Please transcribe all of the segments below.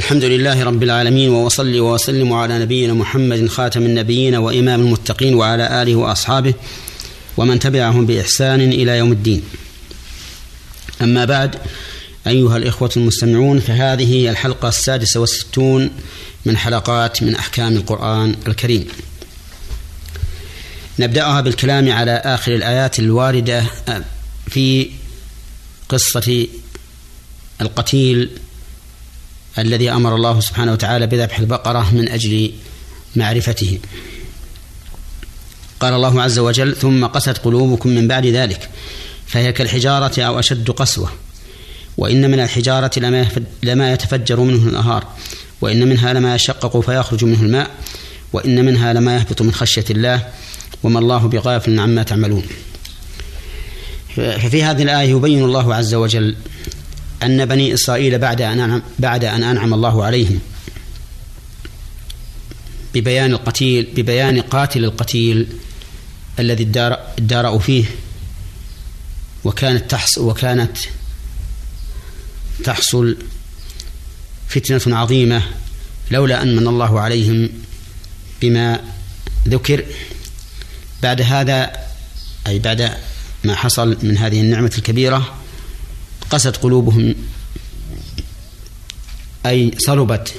الحمد لله رب العالمين وأصلي وأسلم على نبينا محمد خاتم النبيين وإمام المتقين وعلى آله وأصحابه ومن تبعهم بإحسان إلى يوم الدين. أما بعد أيها الإخوة المستمعون فهذه هي الحلقة السادسة والستون من حلقات من أحكام القرآن الكريم. نبدأها بالكلام على آخر الآيات الواردة في قصة القتيل الذي أمر الله سبحانه وتعالى بذبح البقرة من أجل معرفته. قال الله عز وجل ثم قست قلوبكم من بعد ذلك فهي كالحجارة أو أشد قسوة وإن من الحجارة لما يتفجر منه الأنهار وإن منها لما يشقق فيخرج منه الماء وإن منها لما يهبط من خشية الله وما الله بغافل عما تعملون. ففي هذه الآية يبين الله عز وجل أن بني إسرائيل بعد أن أنعم بعد أن أنعم الله عليهم ببيان القتيل ببيان قاتل القتيل الذي ادارأوا فيه وكانت تحصل وكانت تحصل فتنة عظيمة لولا أن من الله عليهم بما ذكر. بعد هذا أي بعد ما حصل من هذه النعمة الكبيرة قست قلوبهم أي صلبت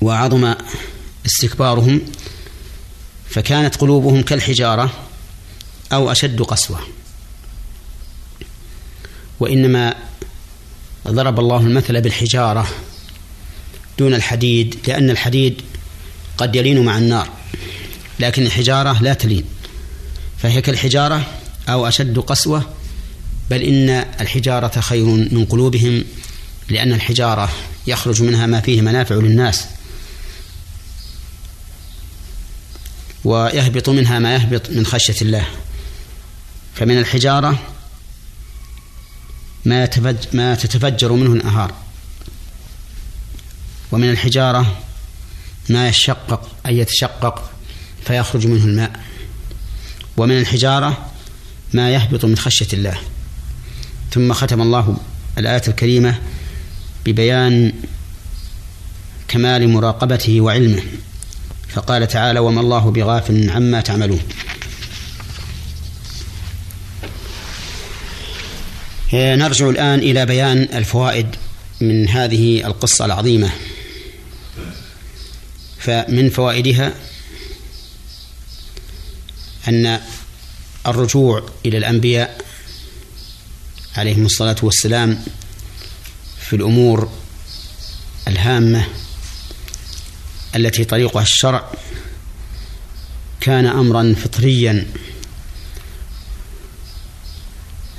وعظم استكبارهم فكانت قلوبهم كالحجارة أو أشد قسوة. وإنما ضرب الله المثل بالحجارة دون الحديد لأن الحديد قد يلين مع النار لكن الحجارة لا تلين فهي كالحجارة أو أشد قسوة بل إن الحجارة خير من قلوبهم لأن الحجارة يخرج منها ما فيه منافع للناس. ويهبط منها ما يهبط من خشية الله. فمن الحجارة ما ما تتفجر منه الأنهار. ومن الحجارة ما يشقق أي يتشقق فيخرج منه الماء. ومن الحجارة ما يهبط من خشية الله. ثم ختم الله الآية الكريمة ببيان كمال مراقبته وعلمه. فقال تعالى وما الله بغافل عما تعملون. نرجع الآن إلى بيان الفوائد من هذه القصة العظيمة. فمن فوائدها أن الرجوع إلى الأنبياء عليهم الصلاة والسلام في الأمور الهامة التي طريقها الشرع كان أمرا فطريا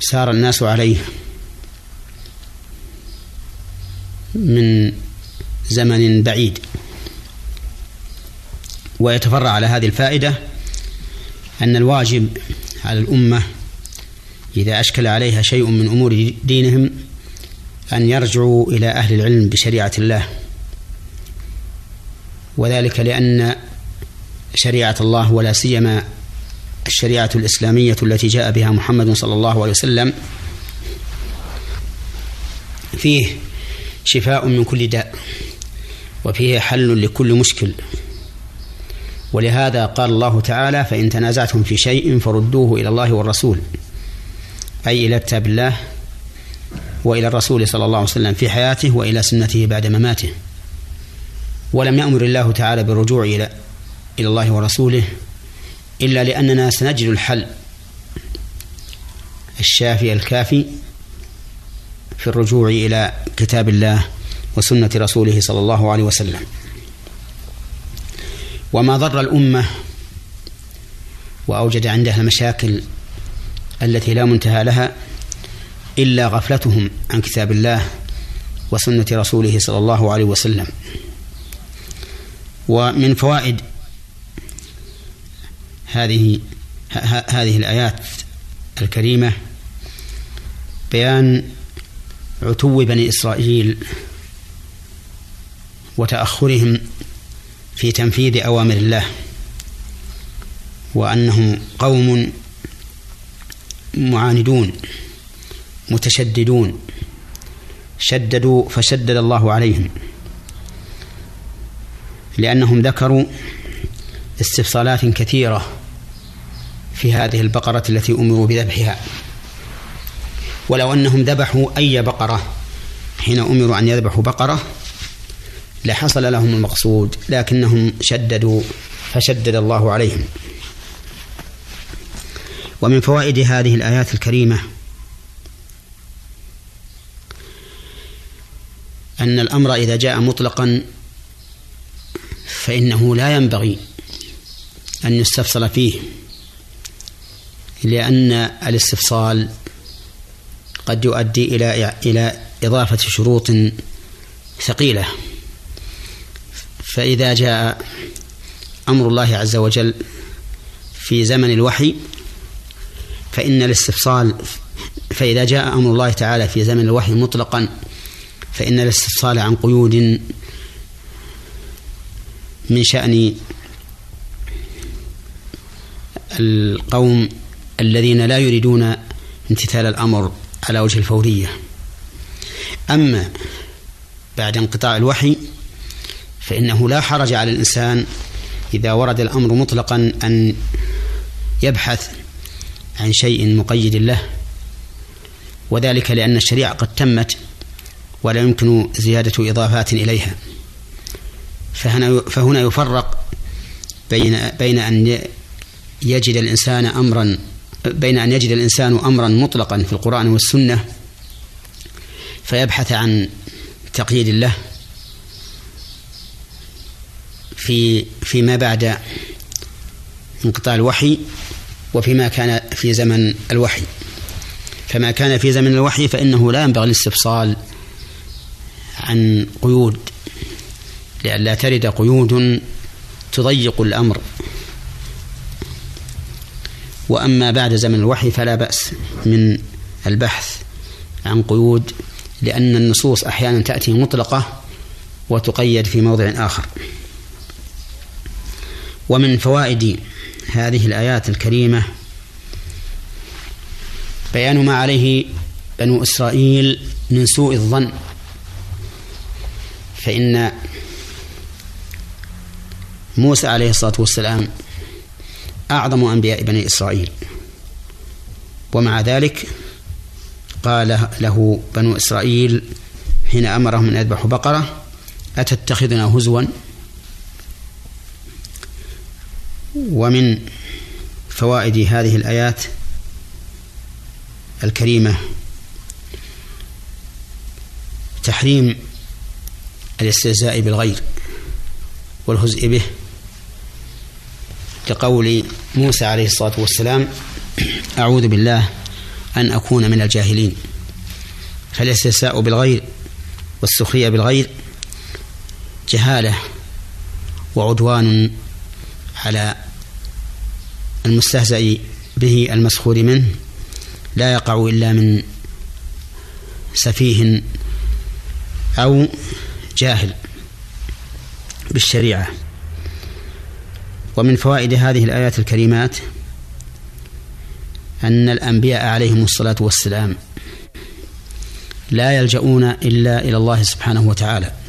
سار الناس عليه من زمن بعيد. ويتفرع على هذه الفائدة أن الواجب على الأمة إذا أشكل عليها شيء من أمور دينهم أن يرجعوا إلى أهل العلم بشريعة الله. وذلك لأن شريعة الله ولا سيما الشريعة الإسلامية التي جاء بها محمد صلى الله عليه وسلم فيه شفاء من كل داء وفيه حل لكل مشكل. ولهذا قال الله تعالى فإن تنازعتم في شيء فردوه إلى الله والرسول. أي إلى كتاب الله وإلى الرسول صلى الله عليه وسلم في حياته وإلى سنته بعد مماته. ولم يأمر الله تعالى بالرجوع إلى إلى الله ورسوله إلا لأننا سنجد الحل الشافي الكافي في الرجوع إلى كتاب الله وسنة رسوله صلى الله عليه وسلم. وما ضر الأمة وأوجد عندها المشاكل التي لا منتهى لها إلا غفلتهم عن كتاب الله وسنة رسوله صلى الله عليه وسلم. ومن فوائد هذه هذه الآيات الكريمة بيان عتو بني إسرائيل وتأخرهم في تنفيذ أوامر الله وأنهم قوم معاندون متشددون. شددوا فشدد الله عليهم. لأنهم ذكروا استفصالات كثيرة في هذه البقرة التي أمروا بذبحها. ولو أنهم ذبحوا أي بقرة حين أمروا أن يذبحوا بقرة لحصل لهم المقصود لكنهم شددوا فشدد الله عليهم. ومن فوائد هذه الآيات الكريمة أن الأمر إذا جاء مطلقا فإنه لا ينبغي أن يستفصل فيه لأن الاستفصال قد يؤدي إلى إلى إضافة شروط ثقيلة. فإذا جاء أمر الله عز وجل في زمن الوحي فإن الاستفصال فإذا جاء أمر الله تعالى في زمن الوحي مطلقا فإن الاستفصال عن قيود من شأن القوم الذين لا يريدون امتثال الأمر على وجه الفورية. أما بعد انقطاع الوحي فإنه لا حرج على الإنسان إذا ورد الأمر مطلقا أن يبحث عن شيء مقيد له وذلك لأن الشريعة قد تمت ولا يمكن زيادة إضافات إليها. فهنا فهنا يفرق بين بين أن يجد الإنسان أمرا بين أن يجد الإنسان أمرا مطلقا في القرآن والسنة فيبحث عن تقييد له في فيما بعد انقطاع الوحي وفيما كان في زمن الوحي. فما كان في زمن الوحي فإنه لا ينبغي الاستفصال عن قيود لئلا ترد قيود تضيق الأمر. وأما بعد زمن الوحي فلا بأس من البحث عن قيود لأن النصوص أحيانا تأتي مطلقة وتقيد في موضع آخر. ومن فوائد هذه الآيات الكريمة. بيان ما عليه بنو إسرائيل من سوء الظن. فإن موسى عليه الصلاة والسلام أعظم أنبياء بني إسرائيل. ومع ذلك قال له بنو إسرائيل حين أمرهم أن يذبحوا بقرة أتتخذنا هزوا؟ ومن فوائد هذه الآيات الكريمة تحريم الاستهزاء بالغير والهزء به كقول موسى عليه الصلاة والسلام أعوذ بالله أن أكون من الجاهلين. فالاستهزاء بالغير والسخرية بالغير جهالة وعدوان على المستهزأ به المسخور منه لا يقع إلا من سفيه أو جاهل بالشريعة. ومن فوائد هذه الآيات الكريمات أن الأنبياء عليهم الصلاة والسلام لا يلجؤون إلا إلى الله سبحانه وتعالى.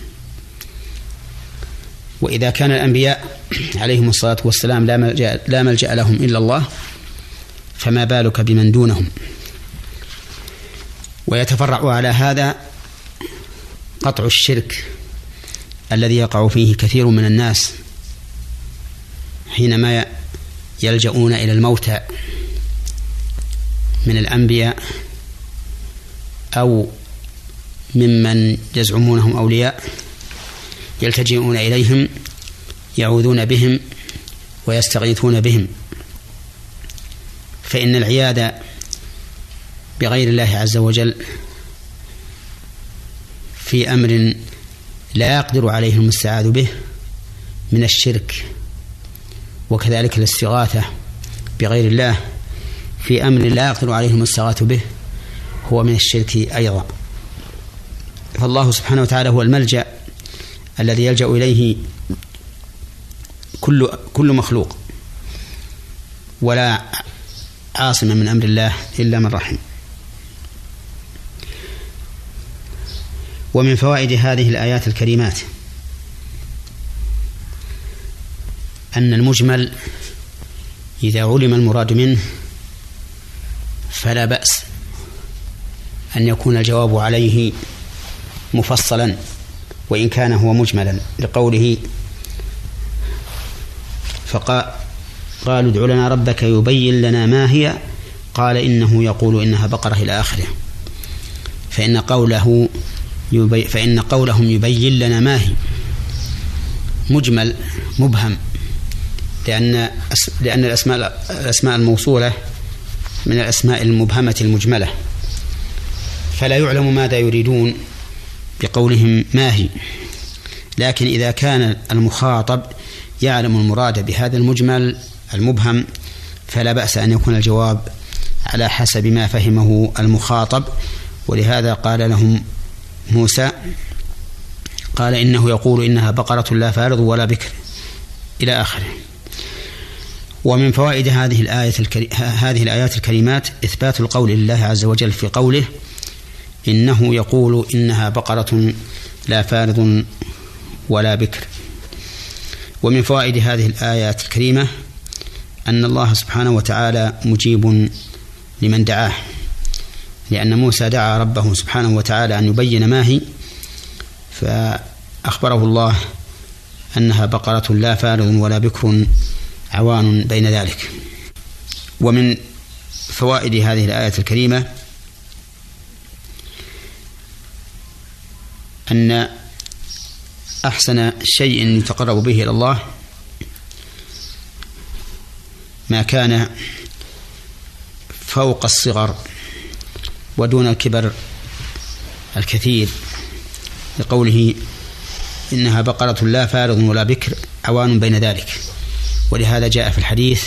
وإذا كان الأنبياء عليهم الصلاة والسلام لا ملجأ, لا ملجأ لهم إلا الله فما بالك بمن دونهم؟ ويتفرع على هذا قطع الشرك الذي يقع فيه كثير من الناس حينما يلجؤون إلى الموتى من الأنبياء أو ممن يزعمونهم أولياء. يلتجئون إليهم يعوذون بهم ويستغيثون بهم. فإن العياذ بغير الله عز وجل في أمر لا يقدر عليه المستعاذ به من الشرك وكذلك الاستغاثة بغير الله في أمر لا يقدر عليه المستغاث به هو من الشرك أيضا. فالله سبحانه وتعالى هو الملجأ الذي يلجأ إليه كل كل مخلوق ولا عاصم من أمر الله إلا من رحم. ومن فوائد هذه الآيات الكريمات أن المجمل إذا علم المراد منه فلا بأس أن يكون الجواب عليه مفصلا. وإن كان هو مجملا لقوله فقال قالوا ادع لنا ربك يبين لنا ما هي. قال إنه يقول إنها بقرة إلى آخره. فإن قوله يبي فإن قولهم يبين لنا ما هي. مجمل مبهم لأن لأن الأسماء الأسماء الموصولة من الأسماء المبهمة المجملة. فلا يعلم ماذا يريدون. بقولهم ما هي لكن إذا كان المخاطب يعلم المراد بهذا المجمل المبهم فلا بأس أن يكون الجواب على حسب ما فهمه المخاطب ولهذا قال لهم موسى قال إنه يقول إنها بقرة لا فارض ولا بكر إلى آخره ومن فوائد هذه الآية. هذه الآيات الكريمات إثبات القول لله عز وجل في قوله إنه يقول إنها بقرة لا فارض ولا بكر. ومن فوائد هذه الآيات الكريمة أن الله سبحانه وتعالى مجيب لمن دعاه لأن موسى دعا ربه سبحانه وتعالى أن يبين ما هي فأخبره الله أنها بقرة لا فارض ولا بكر عوان بين ذلك. ومن فوائد هذه الآية الكريمة أن أحسن شيء يتقرب به إلى الله ما كان فوق الصغر ودون الكبر الكثير لقوله إنها بقرة لا فارض ولا بكر عوان بين ذلك. ولهذا جاء في الحديث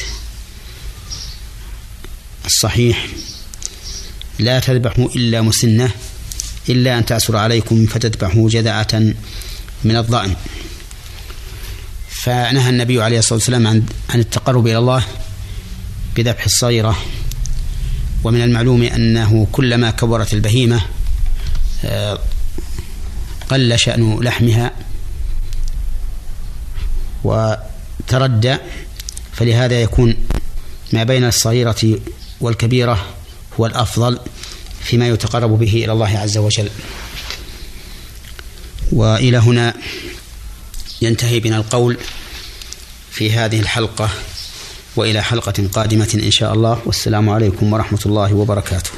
الصحيح لا تذبحوا إلا مسنة إلا أن تأسر عليكم فتذبحوا جذعة من الضأن. فنهى النبي عليه الصلاة والسلام عن عن التقرب إلى الله بذبح الصغيرة. ومن المعلوم أنه كلما كبرت البهيمة آه، قل شأن لحمها وتردى فلهذا يكون ما بين الصغيرة والكبيرة هو الأفضل. فيما يتقرب به إلى الله عز وجل. وإلى هنا ينتهي بنا القول في هذه الحلقة وإلى حلقة قادمة إن شاء الله. والسلام عليكم ورحمة الله وبركاته.